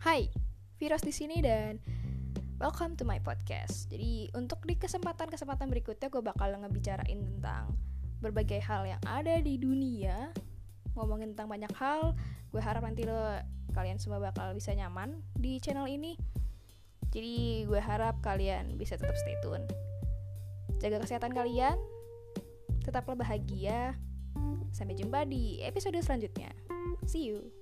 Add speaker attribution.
Speaker 1: Hai, Virus di sini dan welcome to my podcast. Jadi untuk di kesempatan-kesempatan berikutnya gue bakal ngebicarain tentang berbagai hal yang ada di dunia, ngomongin tentang banyak hal. Gue harap nanti lo kalian semua bakal bisa nyaman di channel ini. Jadi gue harap kalian bisa tetap stay tune. Jaga kesehatan kalian, tetaplah bahagia. Sampai jumpa di episode selanjutnya. See you.